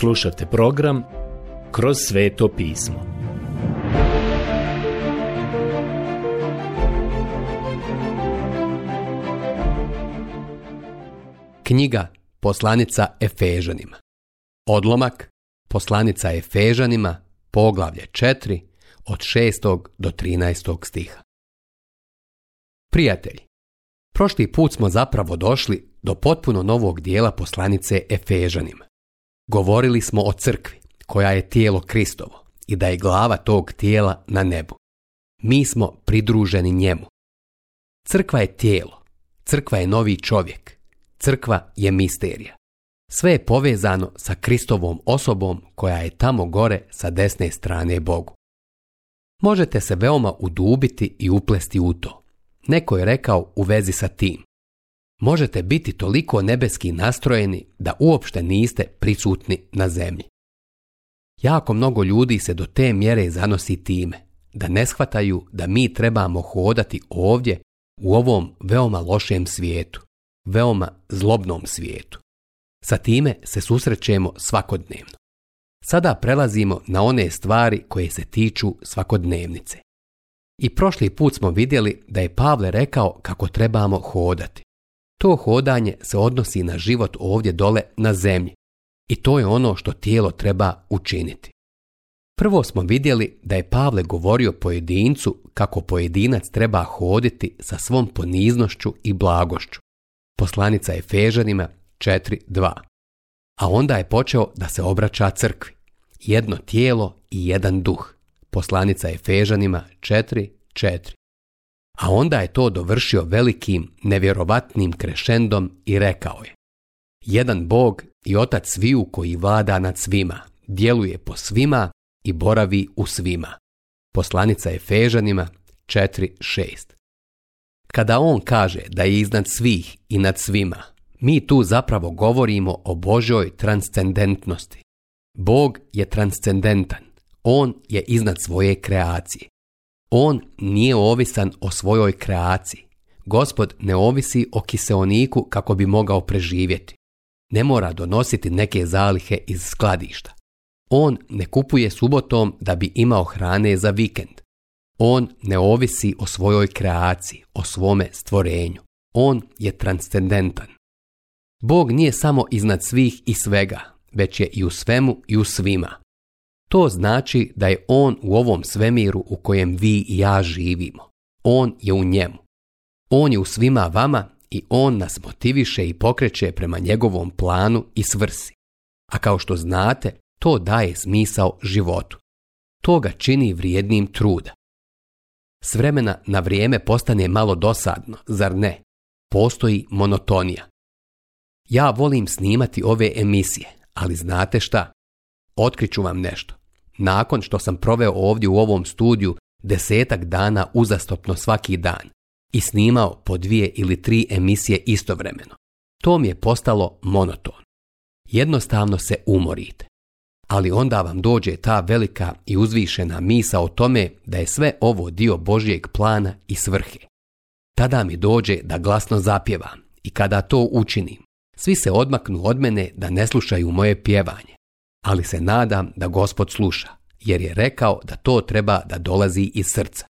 Slušate program Kroz sveto pismo. Knjiga Poslanica Efežanima Odlomak Poslanica Efežanima Poglavlje 4 od 6. do 13. stiha Prijatelji, prošli put smo zapravo došli do potpuno novog dijela poslanice Efežanima. Govorili smo o crkvi, koja je tijelo Kristovo i da je glava tog tijela na nebu. Mi smo pridruženi njemu. Crkva je tijelo, crkva je novi čovjek, crkva je misterija. Sve je povezano sa Kristovom osobom koja je tamo gore sa desne strane Bogu. Možete se veoma udubiti i uplesti u to. Neko je rekao u vezi sa tim možete biti toliko nebeski nastrojeni da uopšte niste prisutni na zemlji. Jako mnogo ljudi se do te mjere zanosi time, da ne shvataju da mi trebamo hodati ovdje u ovom veoma lošem svijetu, veoma zlobnom svijetu. Sa time se susrećemo svakodnevno. Sada prelazimo na one stvari koje se tiču svakodnevnice. I prošli put smo vidjeli da je Pavle rekao kako trebamo hodati. To hodanje se odnosi na život ovdje dole na zemlji i to je ono što tijelo treba učiniti. Prvo smo vidjeli da je Pavle govorio pojedincu kako pojedinac treba hoditi sa svom poniznošću i blagošću. Poslanica Efežanima 4.2. A onda je počeo da se obraća crkvi. Jedno tijelo i jedan duh. Poslanica Efežanima 4.4 a onda je to dovršio velikim, nevjerovatnim krešendom i rekao je Jedan Bog i Otac sviju koji vlada nad svima, djeluje po svima i boravi u svima. Poslanica Efežanima 4.6 Kada on kaže da je iznad svih i nad svima, mi tu zapravo govorimo o Božoj transcendentnosti. Bog je transcendentan, on je iznad svoje kreacije. On nije ovisan o svojoj kreaciji. Gospod ne ovisi o kiseoniku kako bi mogao preživjeti. Ne mora donositi neke zalihe iz skladišta. On ne kupuje subotom da bi imao hrane za vikend. On ne ovisi o svojoj kreaciji, o svome stvorenju. On je transcendentan. Bog nije samo iznad svih i svega, već je i u svemu i u svima. To znači da je on u ovom svemiru u kojem vi i ja živimo. On je u njemu. On je u svima vama i on nas motiviše i pokreće prema njegovom planu i svrsi. A kao što znate, to daje smisao životu. To ga čini vrijednim truda. S vremena na vrijeme postane malo dosadno, zar ne? Postoji monotonija. Ja volim snimati ove emisije, ali znate šta? Otkriću vam nešto nakon što sam proveo ovdje u ovom studiju desetak dana uzastopno svaki dan i snimao po dvije ili tri emisije istovremeno. To mi je postalo monoton. Jednostavno se umorite. Ali onda vam dođe ta velika i uzvišena misa o tome da je sve ovo dio Božijeg plana i svrhe. Tada mi dođe da glasno zapjevam i kada to učinim, svi se odmaknu od mene da ne slušaju moje pjevanje ali se nadam da gospod sluša, jer je rekao da to treba da dolazi iz srca.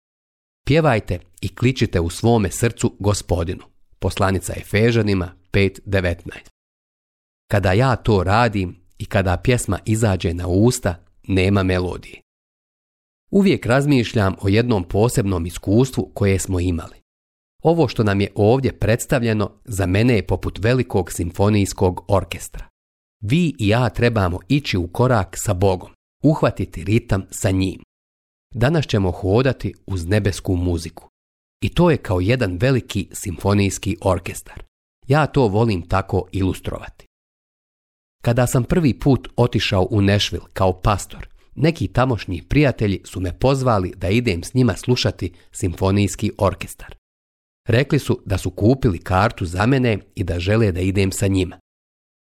Pjevajte i kličite u svome srcu gospodinu. Poslanica Efežanima 5.19 Kada ja to radim i kada pjesma izađe na usta, nema melodije. Uvijek razmišljam o jednom posebnom iskustvu koje smo imali. Ovo što nam je ovdje predstavljeno za mene je poput velikog simfonijskog orkestra. Vi i ja trebamo ići u korak sa Bogom, uhvatiti ritam sa njim. Danas ćemo hodati uz nebesku muziku. I to je kao jedan veliki simfonijski orkestar. Ja to volim tako ilustrovati. Kada sam prvi put otišao u Nešvil kao pastor, neki tamošnji prijatelji su me pozvali da idem s njima slušati simfonijski orkestar. Rekli su da su kupili kartu za mene i da žele da idem sa njima.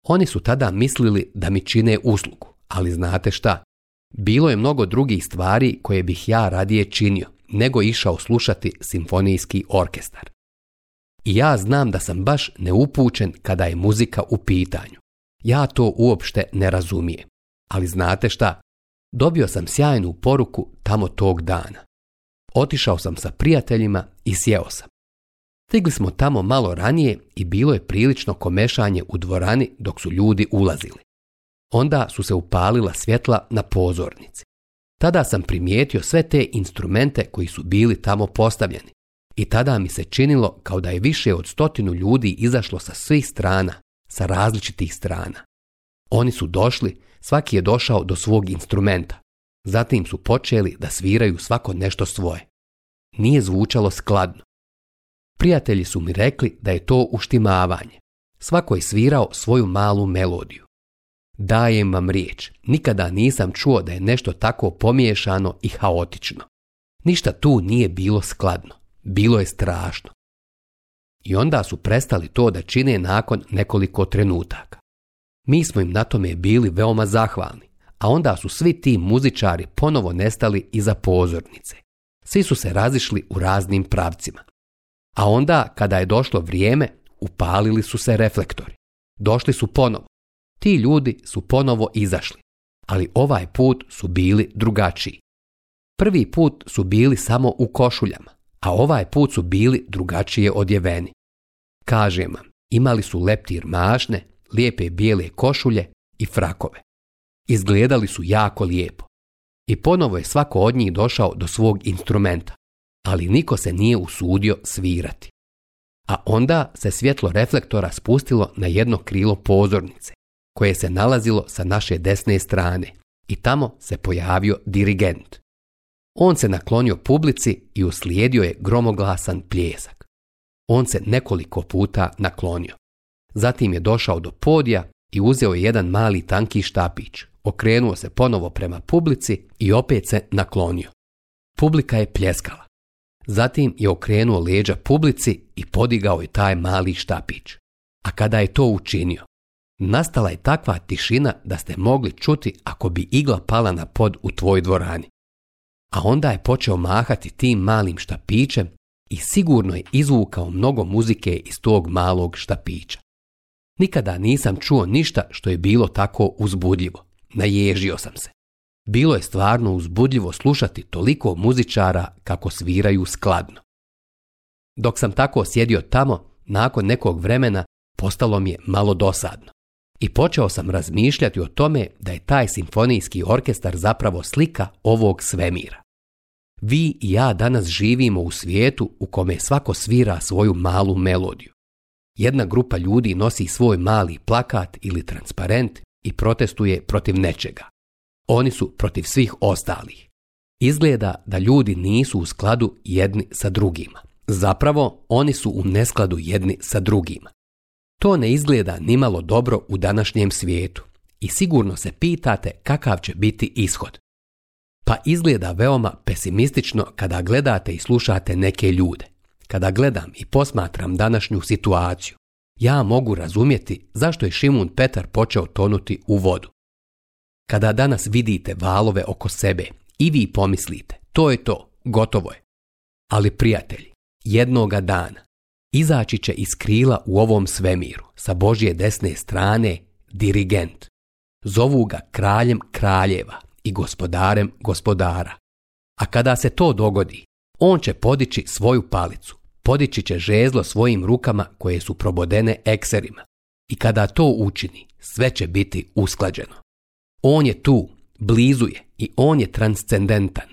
Oni su tada mislili da mi čine uslugu, ali znate šta? Bilo je mnogo drugih stvari koje bih ja radije činio, nego išao slušati simfonijski orkestar. I ja znam da sam baš neupućen kada je muzika u pitanju. Ja to uopšte ne razumijem. Ali znate šta? Dobio sam sjajnu poruku tamo tog dana. Otišao sam sa prijateljima i sjeo sam. Stigli smo tamo malo ranije i bilo je prilično komešanje u dvorani dok su ljudi ulazili. Onda su se upalila svjetla na pozornici. Tada sam primijetio sve te instrumente koji su bili tamo postavljeni. I tada mi se činilo kao da je više od stotinu ljudi izašlo sa svih strana, sa različitih strana. Oni su došli, svaki je došao do svog instrumenta. Zatim su počeli da sviraju svako nešto svoje. Nije zvučalo skladno. Prijatelji su mi rekli da je to uštimavanje. Svako je svirao svoju malu melodiju. Dajem vam riječ, nikada nisam čuo da je nešto tako pomiješano i haotično. Ništa tu nije bilo skladno, bilo je strašno. I onda su prestali to da čine nakon nekoliko trenutaka. Mi smo im na tome bili veoma zahvalni, a onda su svi ti muzičari ponovo nestali iza pozornice. Svi su se razišli u raznim pravcima. A onda, kada je došlo vrijeme, upalili su se reflektori. Došli su ponovo. Ti ljudi su ponovo izašli. Ali ovaj put su bili drugačiji. Prvi put su bili samo u košuljama, a ovaj put su bili drugačije odjeveni. Kažem vam, imali su leptir mašne, lijepe bijele košulje i frakove. Izgledali su jako lijepo. I ponovo je svako od njih došao do svog instrumenta ali niko se nije usudio svirati. A onda se svjetlo reflektora spustilo na jedno krilo pozornice, koje se nalazilo sa naše desne strane i tamo se pojavio dirigent. On se naklonio publici i uslijedio je gromoglasan pljesak. On se nekoliko puta naklonio. Zatim je došao do podija i uzeo je jedan mali tanki štapić. Okrenuo se ponovo prema publici i opet se naklonio. Publika je pljeskala. Zatim je okrenuo leđa publici i podigao je taj mali štapić. A kada je to učinio, nastala je takva tišina da ste mogli čuti ako bi igla pala na pod u tvoj dvorani. A onda je počeo mahati tim malim štapićem i sigurno je izvukao mnogo muzike iz tog malog štapića. Nikada nisam čuo ništa što je bilo tako uzbudljivo. Naježio sam se. Bilo je stvarno uzbudljivo slušati toliko muzičara kako sviraju skladno. Dok sam tako sjedio tamo, nakon nekog vremena postalo mi je malo dosadno. I počeo sam razmišljati o tome da je taj simfonijski orkestar zapravo slika ovog svemira. Vi i ja danas živimo u svijetu u kome svako svira svoju malu melodiju. Jedna grupa ljudi nosi svoj mali plakat ili transparent i protestuje protiv nečega. Oni su protiv svih ostalih. Izgleda da ljudi nisu u skladu jedni sa drugima. Zapravo, oni su u neskladu jedni sa drugima. To ne izgleda nimalo dobro u današnjem svijetu i sigurno se pitate kakav će biti ishod. Pa izgleda veoma pesimistično kada gledate i slušate neke ljude. Kada gledam i posmatram današnju situaciju, ja mogu razumjeti zašto je Šimun Petar počeo tonuti u vodu. Kada danas vidite valove oko sebe i vi pomislite, to je to, gotovo je. Ali prijatelji, jednoga dana izaći će iz krila u ovom svemiru sa Božje desne strane dirigent. Zovu ga kraljem kraljeva i gospodarem gospodara. A kada se to dogodi, on će podići svoju palicu, podići će žezlo svojim rukama koje su probodene ekserima. I kada to učini, sve će biti usklađeno. On je tu, blizu je i on je transcendentan.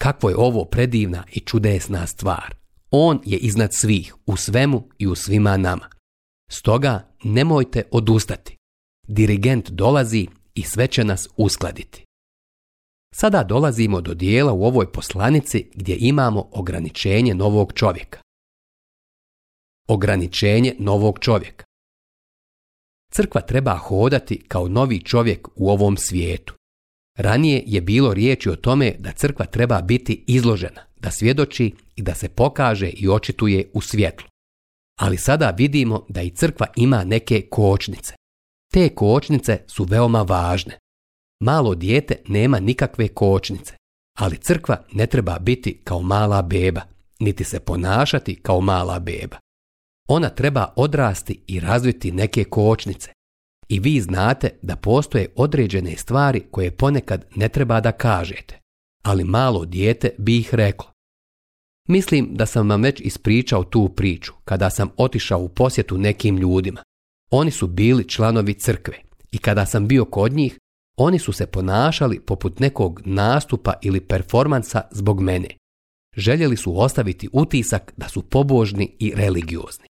Kakvo je ovo predivna i čudesna stvar. On je iznad svih, u svemu i u svima nama. Stoga nemojte odustati. Dirigent dolazi i sve će nas uskladiti. Sada dolazimo do dijela u ovoj poslanici gdje imamo ograničenje novog čovjeka. Ograničenje novog čovjeka crkva treba hodati kao novi čovjek u ovom svijetu. Ranije je bilo riječi o tome da crkva treba biti izložena, da svjedoči i da se pokaže i očituje u svjetlu. Ali sada vidimo da i crkva ima neke kočnice. Te kočnice su veoma važne. Malo dijete nema nikakve kočnice, ali crkva ne treba biti kao mala beba, niti se ponašati kao mala beba ona treba odrasti i razviti neke kočnice. I vi znate da postoje određene stvari koje ponekad ne treba da kažete, ali malo dijete bi ih reklo. Mislim da sam vam već ispričao tu priču kada sam otišao u posjetu nekim ljudima. Oni su bili članovi crkve i kada sam bio kod njih, oni su se ponašali poput nekog nastupa ili performansa zbog mene. Željeli su ostaviti utisak da su pobožni i religiozni.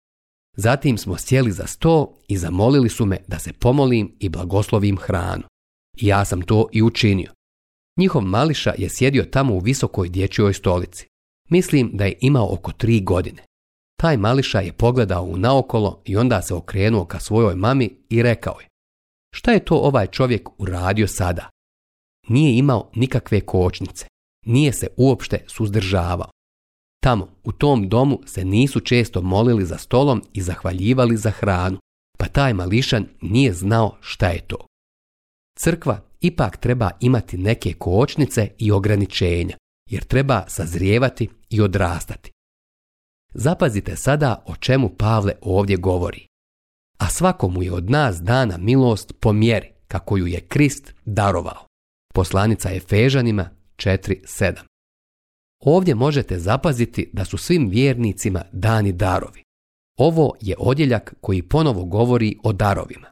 Zatim smo sjeli za sto i zamolili su me da se pomolim i blagoslovim hranu. ja sam to i učinio. Njihov mališa je sjedio tamo u visokoj dječjoj stolici. Mislim da je imao oko tri godine. Taj mališa je pogledao u naokolo i onda se okrenuo ka svojoj mami i rekao je Šta je to ovaj čovjek uradio sada? Nije imao nikakve kočnice. Nije se uopšte suzdržavao. Tamo, u tom domu, se nisu često molili za stolom i zahvaljivali za hranu, pa taj mališan nije znao šta je to. Crkva ipak treba imati neke kočnice i ograničenja, jer treba sazrijevati i odrastati. Zapazite sada o čemu Pavle ovdje govori. A svakomu je od nas dana milost po mjeri kako ju je Krist darovao. Poslanica Efežanima 4.7 Ovdje možete zapaziti da su svim vjernicima dani darovi. Ovo je odjeljak koji ponovo govori o darovima.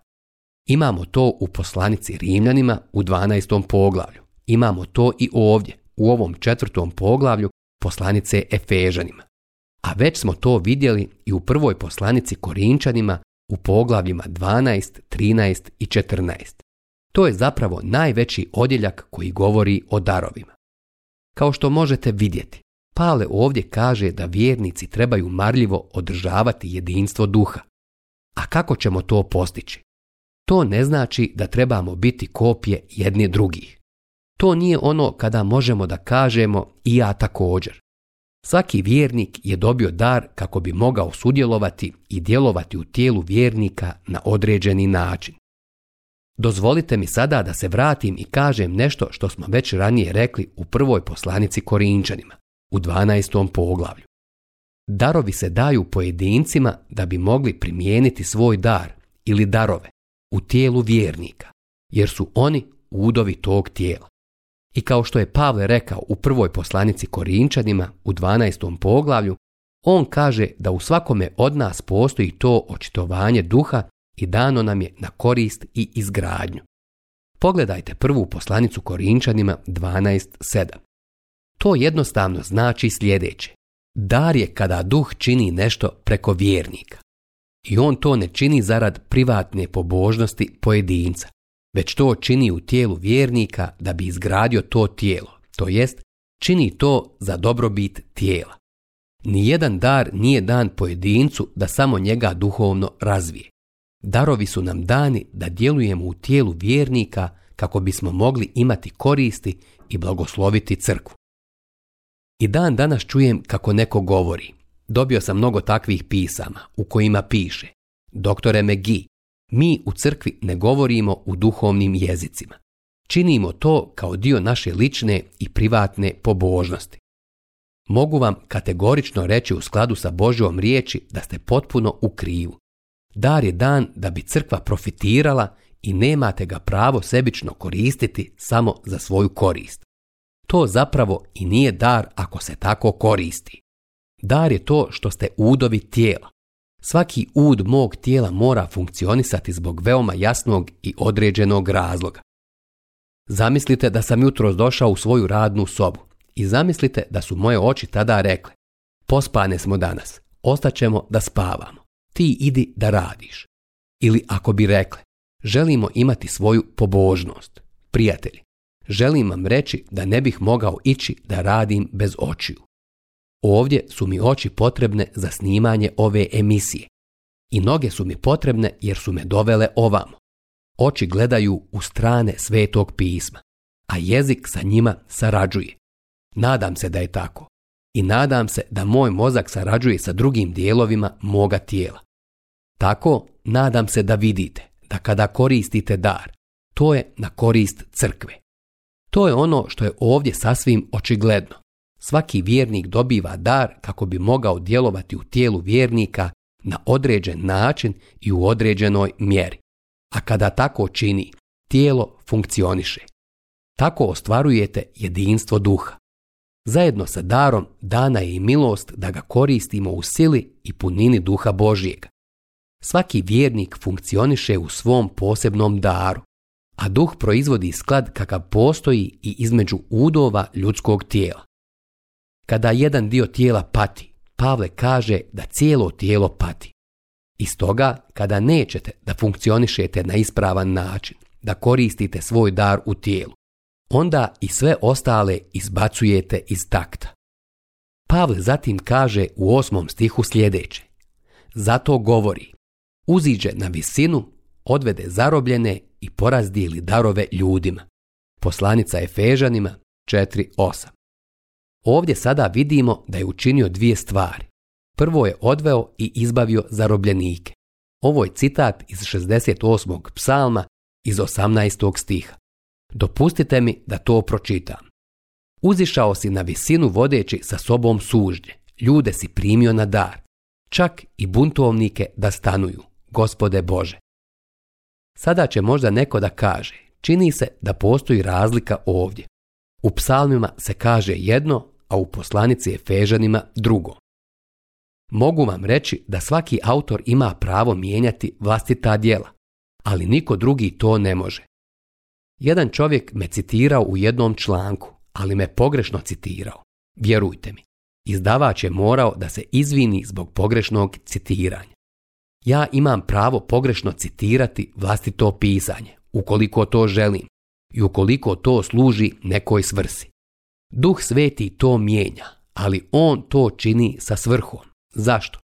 Imamo to u poslanici Rimljanima u 12. poglavlju. Imamo to i ovdje, u ovom četvrtom poglavlju poslanice Efežanima. A već smo to vidjeli i u prvoj poslanici Korinčanima u poglavljima 12, 13 i 14. To je zapravo najveći odjeljak koji govori o darovima. Kao što možete vidjeti, Pale ovdje kaže da vjernici trebaju marljivo održavati jedinstvo duha. A kako ćemo to postići? To ne znači da trebamo biti kopije jedni drugih. To nije ono kada možemo da kažemo i ja također. Svaki vjernik je dobio dar kako bi mogao sudjelovati i djelovati u tijelu vjernika na određeni način. Dozvolite mi sada da se vratim i kažem nešto što smo već ranije rekli u prvoj poslanici Korinčanima, u 12. poglavlju. Darovi se daju pojedincima da bi mogli primijeniti svoj dar ili darove u tijelu vjernika, jer su oni udovi tog tijela. I kao što je Pavle rekao u prvoj poslanici Korinčanima u 12. poglavlju, on kaže da u svakome od nas postoji to očitovanje duha i dano nam je na korist i izgradnju. Pogledajte prvu poslanicu Korinčanima 12.7. To jednostavno znači sljedeće. Dar je kada duh čini nešto preko vjernika. I on to ne čini zarad privatne pobožnosti pojedinca, već to čini u tijelu vjernika da bi izgradio to tijelo, to jest čini to za dobrobit tijela. Nijedan dar nije dan pojedincu da samo njega duhovno razvije. Darovi su nam dani da djelujemo u tijelu vjernika kako bismo mogli imati koristi i blagosloviti crkvu. I dan danas čujem kako neko govori. Dobio sam mnogo takvih pisama u kojima piše Doktore Megi, mi u crkvi ne govorimo u duhovnim jezicima. Činimo to kao dio naše lične i privatne pobožnosti. Mogu vam kategorično reći u skladu sa Božjom riječi da ste potpuno u krivu. Dar je dan da bi crkva profitirala i nemate ga pravo sebično koristiti samo za svoju korist. To zapravo i nije dar ako se tako koristi. Dar je to što ste udovi tijela. Svaki ud mog tijela mora funkcionisati zbog veoma jasnog i određenog razloga. Zamislite da sam jutros došao u svoju radnu sobu i zamislite da su moje oči tada rekle Pospane smo danas, ostaćemo da spavamo ti idi da radiš. Ili ako bi rekle, želimo imati svoju pobožnost. Prijatelji, želim vam reći da ne bih mogao ići da radim bez očiju. Ovdje su mi oči potrebne za snimanje ove emisije. I noge su mi potrebne jer su me dovele ovamo. Oči gledaju u strane svetog pisma, a jezik sa njima sarađuje. Nadam se da je tako. I nadam se da moj mozak sarađuje sa drugim dijelovima moga tijela. Tako, nadam se da vidite da kada koristite dar, to je na korist crkve. To je ono što je ovdje sasvim očigledno. Svaki vjernik dobiva dar kako bi mogao djelovati u tijelu vjernika na određen način i u određenoj mjeri. A kada tako čini, tijelo funkcioniše. Tako ostvarujete jedinstvo duha. Zajedno sa darom dana je i milost da ga koristimo u sili i punini duha Božijega. Svaki vjernik funkcioniše u svom posebnom daru, a duh proizvodi sklad kakav postoji i između udova ljudskog tijela. Kada jedan dio tijela pati, Pavle kaže da cijelo tijelo pati. I stoga, kada nećete da funkcionišete na ispravan način, da koristite svoj dar u tijelu, onda i sve ostale izbacujete iz takta. Pavle zatim kaže u osmom stihu sljedeće. Zato govori, uziđe na visinu, odvede zarobljene i porazdijeli darove ljudima. Poslanica Efežanima 4.8. Ovdje sada vidimo da je učinio dvije stvari. Prvo je odveo i izbavio zarobljenike. Ovo je citat iz 68. psalma iz 18. stiha. Dopustite mi da to pročitam. Uzišao si na visinu vodeći sa sobom sužnje, ljude si primio na dar, čak i buntovnike da stanuju gospode Bože. Sada će možda neko da kaže, čini se da postoji razlika ovdje. U psalmima se kaže jedno, a u poslanici Efežanima drugo. Mogu vam reći da svaki autor ima pravo mijenjati vlastita djela, ali niko drugi to ne može. Jedan čovjek me citirao u jednom članku, ali me pogrešno citirao. Vjerujte mi, izdavač je morao da se izvini zbog pogrešnog citiranja. Ja imam pravo pogrešno citirati vlastito pisanje, ukoliko to želim i ukoliko to služi nekoj svrsi. Duh sveti to mijenja, ali on to čini sa svrhom. Zašto?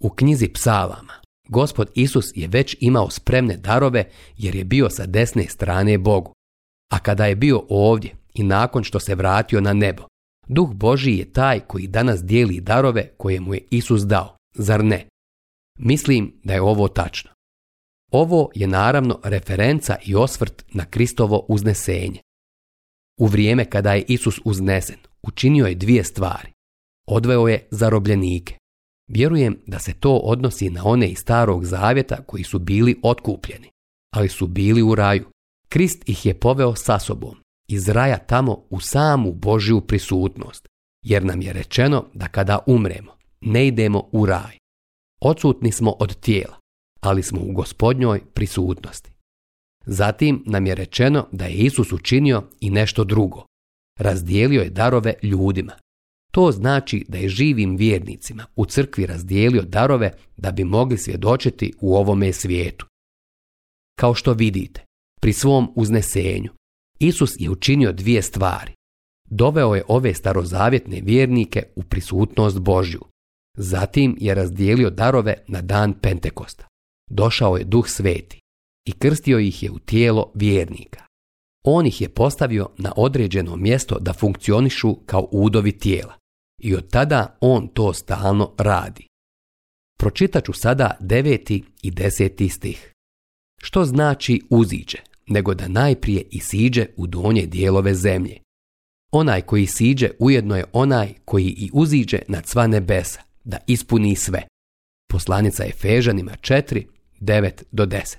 U knjizi psalama gospod Isus je već imao spremne darove jer je bio sa desne strane Bogu. A kada je bio ovdje i nakon što se vratio na nebo, duh Boži je taj koji danas dijeli darove koje mu je Isus dao, zar ne? Mislim da je ovo tačno. Ovo je naravno referenca i osvrt na Kristovo uznesenje. U vrijeme kada je Isus uznesen, učinio je dvije stvari. Odveo je zarobljenike. Vjerujem da se to odnosi na one iz starog zavjeta koji su bili otkupljeni, ali su bili u raju. Krist ih je poveo sa sobom, iz raja tamo u samu Božju prisutnost, jer nam je rečeno da kada umremo, ne idemo u raj, Odsutni smo od tijela, ali smo u gospodnjoj prisutnosti. Zatim nam je rečeno da je Isus učinio i nešto drugo. Razdijelio je darove ljudima. To znači da je živim vjernicima u crkvi razdijelio darove da bi mogli svjedočiti u ovome svijetu. Kao što vidite, pri svom uznesenju, Isus je učinio dvije stvari. Doveo je ove starozavjetne vjernike u prisutnost Božju. Zatim je razdijelio darove na dan Pentekosta. Došao je duh sveti i krstio ih je u tijelo vjernika. On ih je postavio na određeno mjesto da funkcionišu kao udovi tijela i od tada on to stalno radi. Pročitat ću sada deveti i deseti stih. Što znači uziđe, nego da najprije siđe u donje dijelove zemlje. Onaj koji siđe ujedno je onaj koji i uziđe na cva nebesa da ispuni sve. Poslanica je Fežanima 4, 9 do 10.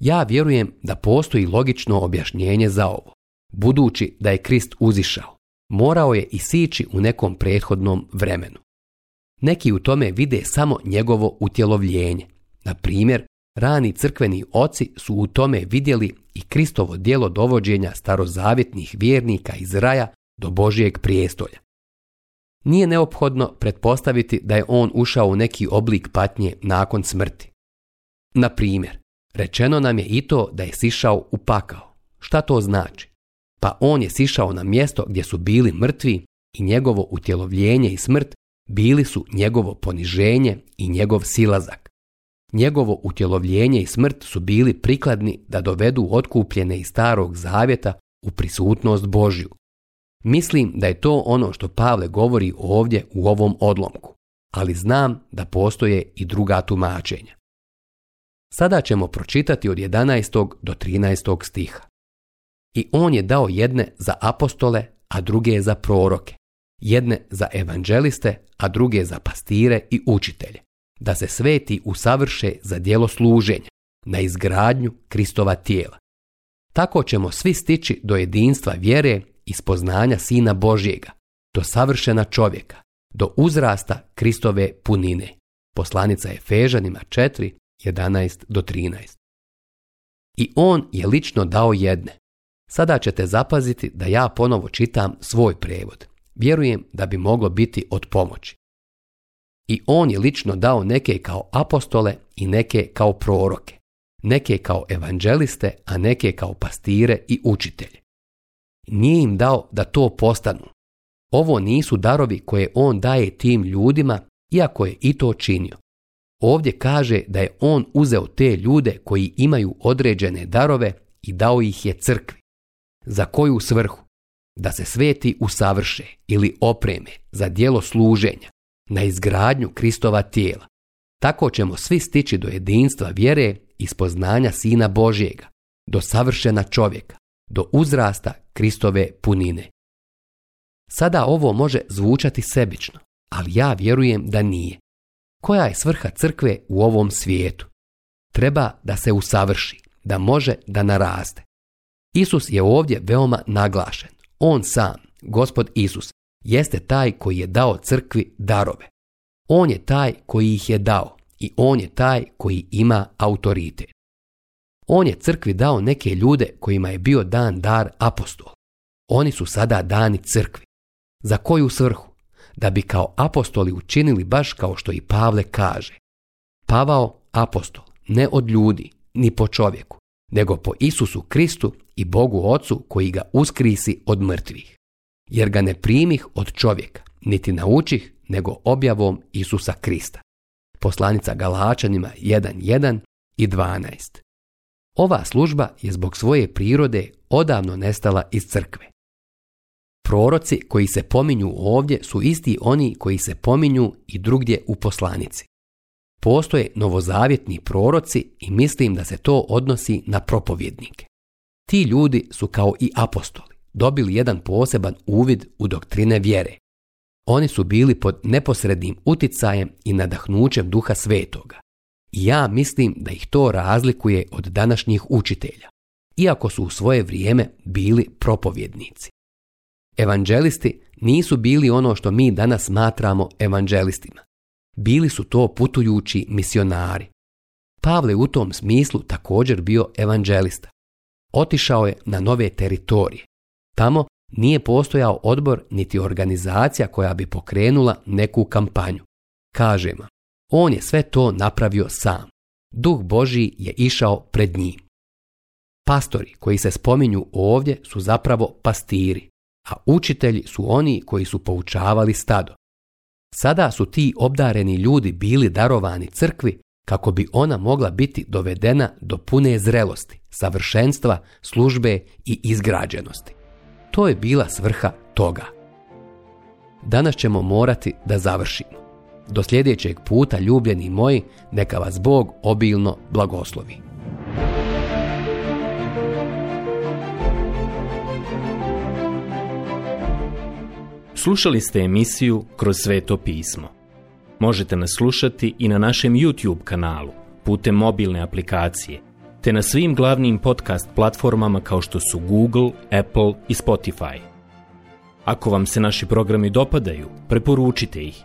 Ja vjerujem da postoji logično objašnjenje za ovo. Budući da je Krist uzišao, morao je i sići u nekom prethodnom vremenu. Neki u tome vide samo njegovo utjelovljenje. Na primjer, rani crkveni oci su u tome vidjeli i Kristovo djelo dovođenja starozavjetnih vjernika iz raja do Božijeg prijestolja nije neophodno pretpostaviti da je on ušao u neki oblik patnje nakon smrti. Na primjer, rečeno nam je i to da je sišao u pakao. Šta to znači? Pa on je sišao na mjesto gdje su bili mrtvi i njegovo utjelovljenje i smrt bili su njegovo poniženje i njegov silazak. Njegovo utjelovljenje i smrt su bili prikladni da dovedu otkupljene iz starog zavjeta u prisutnost Božju. Mislim da je to ono što Pavle govori ovdje u ovom odlomku, ali znam da postoje i druga tumačenja. Sada ćemo pročitati od 11. do 13. stiha. I on je dao jedne za apostole, a druge za proroke, jedne za evanđeliste, a druge za pastire i učitelje, da se sveti usavrše za djelo služenja, na izgradnju Kristova tijela. Tako ćemo svi stići do jedinstva vjere iz Sina Božjega, do savršena čovjeka, do uzrasta Kristove punine. Poslanica Efežanima 4, 11 do 13. I on je lično dao jedne. Sada ćete zapaziti da ja ponovo čitam svoj prevod. Vjerujem da bi moglo biti od pomoći. I on je lično dao neke kao apostole i neke kao proroke, neke kao evanđeliste, a neke kao pastire i učitelje, nije im dao da to postanu. Ovo nisu darovi koje on daje tim ljudima, iako je i to činio. Ovdje kaže da je on uzeo te ljude koji imaju određene darove i dao ih je crkvi. Za koju svrhu? Da se sveti usavrše ili opreme za dijelo služenja, na izgradnju Kristova tijela. Tako ćemo svi stići do jedinstva vjere i spoznanja Sina Božjega, do savršena čovjeka, do uzrasta Kristove punine. Sada ovo može zvučati sebično, ali ja vjerujem da nije. Koja je svrha crkve u ovom svijetu? Treba da se usavrši, da može da naraste. Isus je ovdje veoma naglašen. On sam, gospod Isus, jeste taj koji je dao crkvi darove. On je taj koji ih je dao i on je taj koji ima autoritet. On je crkvi dao neke ljude kojima je bio dan dar apostol. Oni su sada dani crkvi. Za koju svrhu? Da bi kao apostoli učinili baš kao što i Pavle kaže. Pavao apostol, ne od ljudi, ni po čovjeku, nego po Isusu Kristu i Bogu Ocu koji ga uskrisi od mrtvih. Jer ga ne primih od čovjeka, niti naučih, nego objavom Isusa Krista. Poslanica Galačanima 1.1 i 12. Ova služba je zbog svoje prirode odavno nestala iz crkve. Proroci koji se pominju ovdje su isti oni koji se pominju i drugdje u poslanici. Postoje novozavjetni proroci i mislim da se to odnosi na propovjednike. Ti ljudi su kao i apostoli, dobili jedan poseban uvid u doktrine vjere. Oni su bili pod neposrednim uticajem i nadahnućem duha svetoga, ja mislim da ih to razlikuje od današnjih učitelja, iako su u svoje vrijeme bili propovjednici. Evanđelisti nisu bili ono što mi danas smatramo evanđelistima. Bili su to putujući misionari. Pavle u tom smislu također bio evanđelista. Otišao je na nove teritorije. Tamo nije postojao odbor niti organizacija koja bi pokrenula neku kampanju. Kažem, on je sve to napravio sam. Duh Božji je išao pred njim. Pastori koji se spominju ovdje su zapravo pastiri, a učitelji su oni koji su poučavali stado. Sada su ti obdareni ljudi bili darovani crkvi kako bi ona mogla biti dovedena do pune zrelosti, savršenstva, službe i izgrađenosti. To je bila svrha toga. Danas ćemo morati da završimo. Do sljedećeg puta, ljubljeni moji, neka vas Bog obilno blagoslovi. Slušali ste emisiju Kroz sveto pismo. Možete nas slušati i na našem YouTube kanalu, putem mobilne aplikacije, te na svim glavnim podcast platformama kao što su Google, Apple i Spotify. Ako vam se naši programi dopadaju, preporučite ih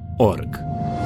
org.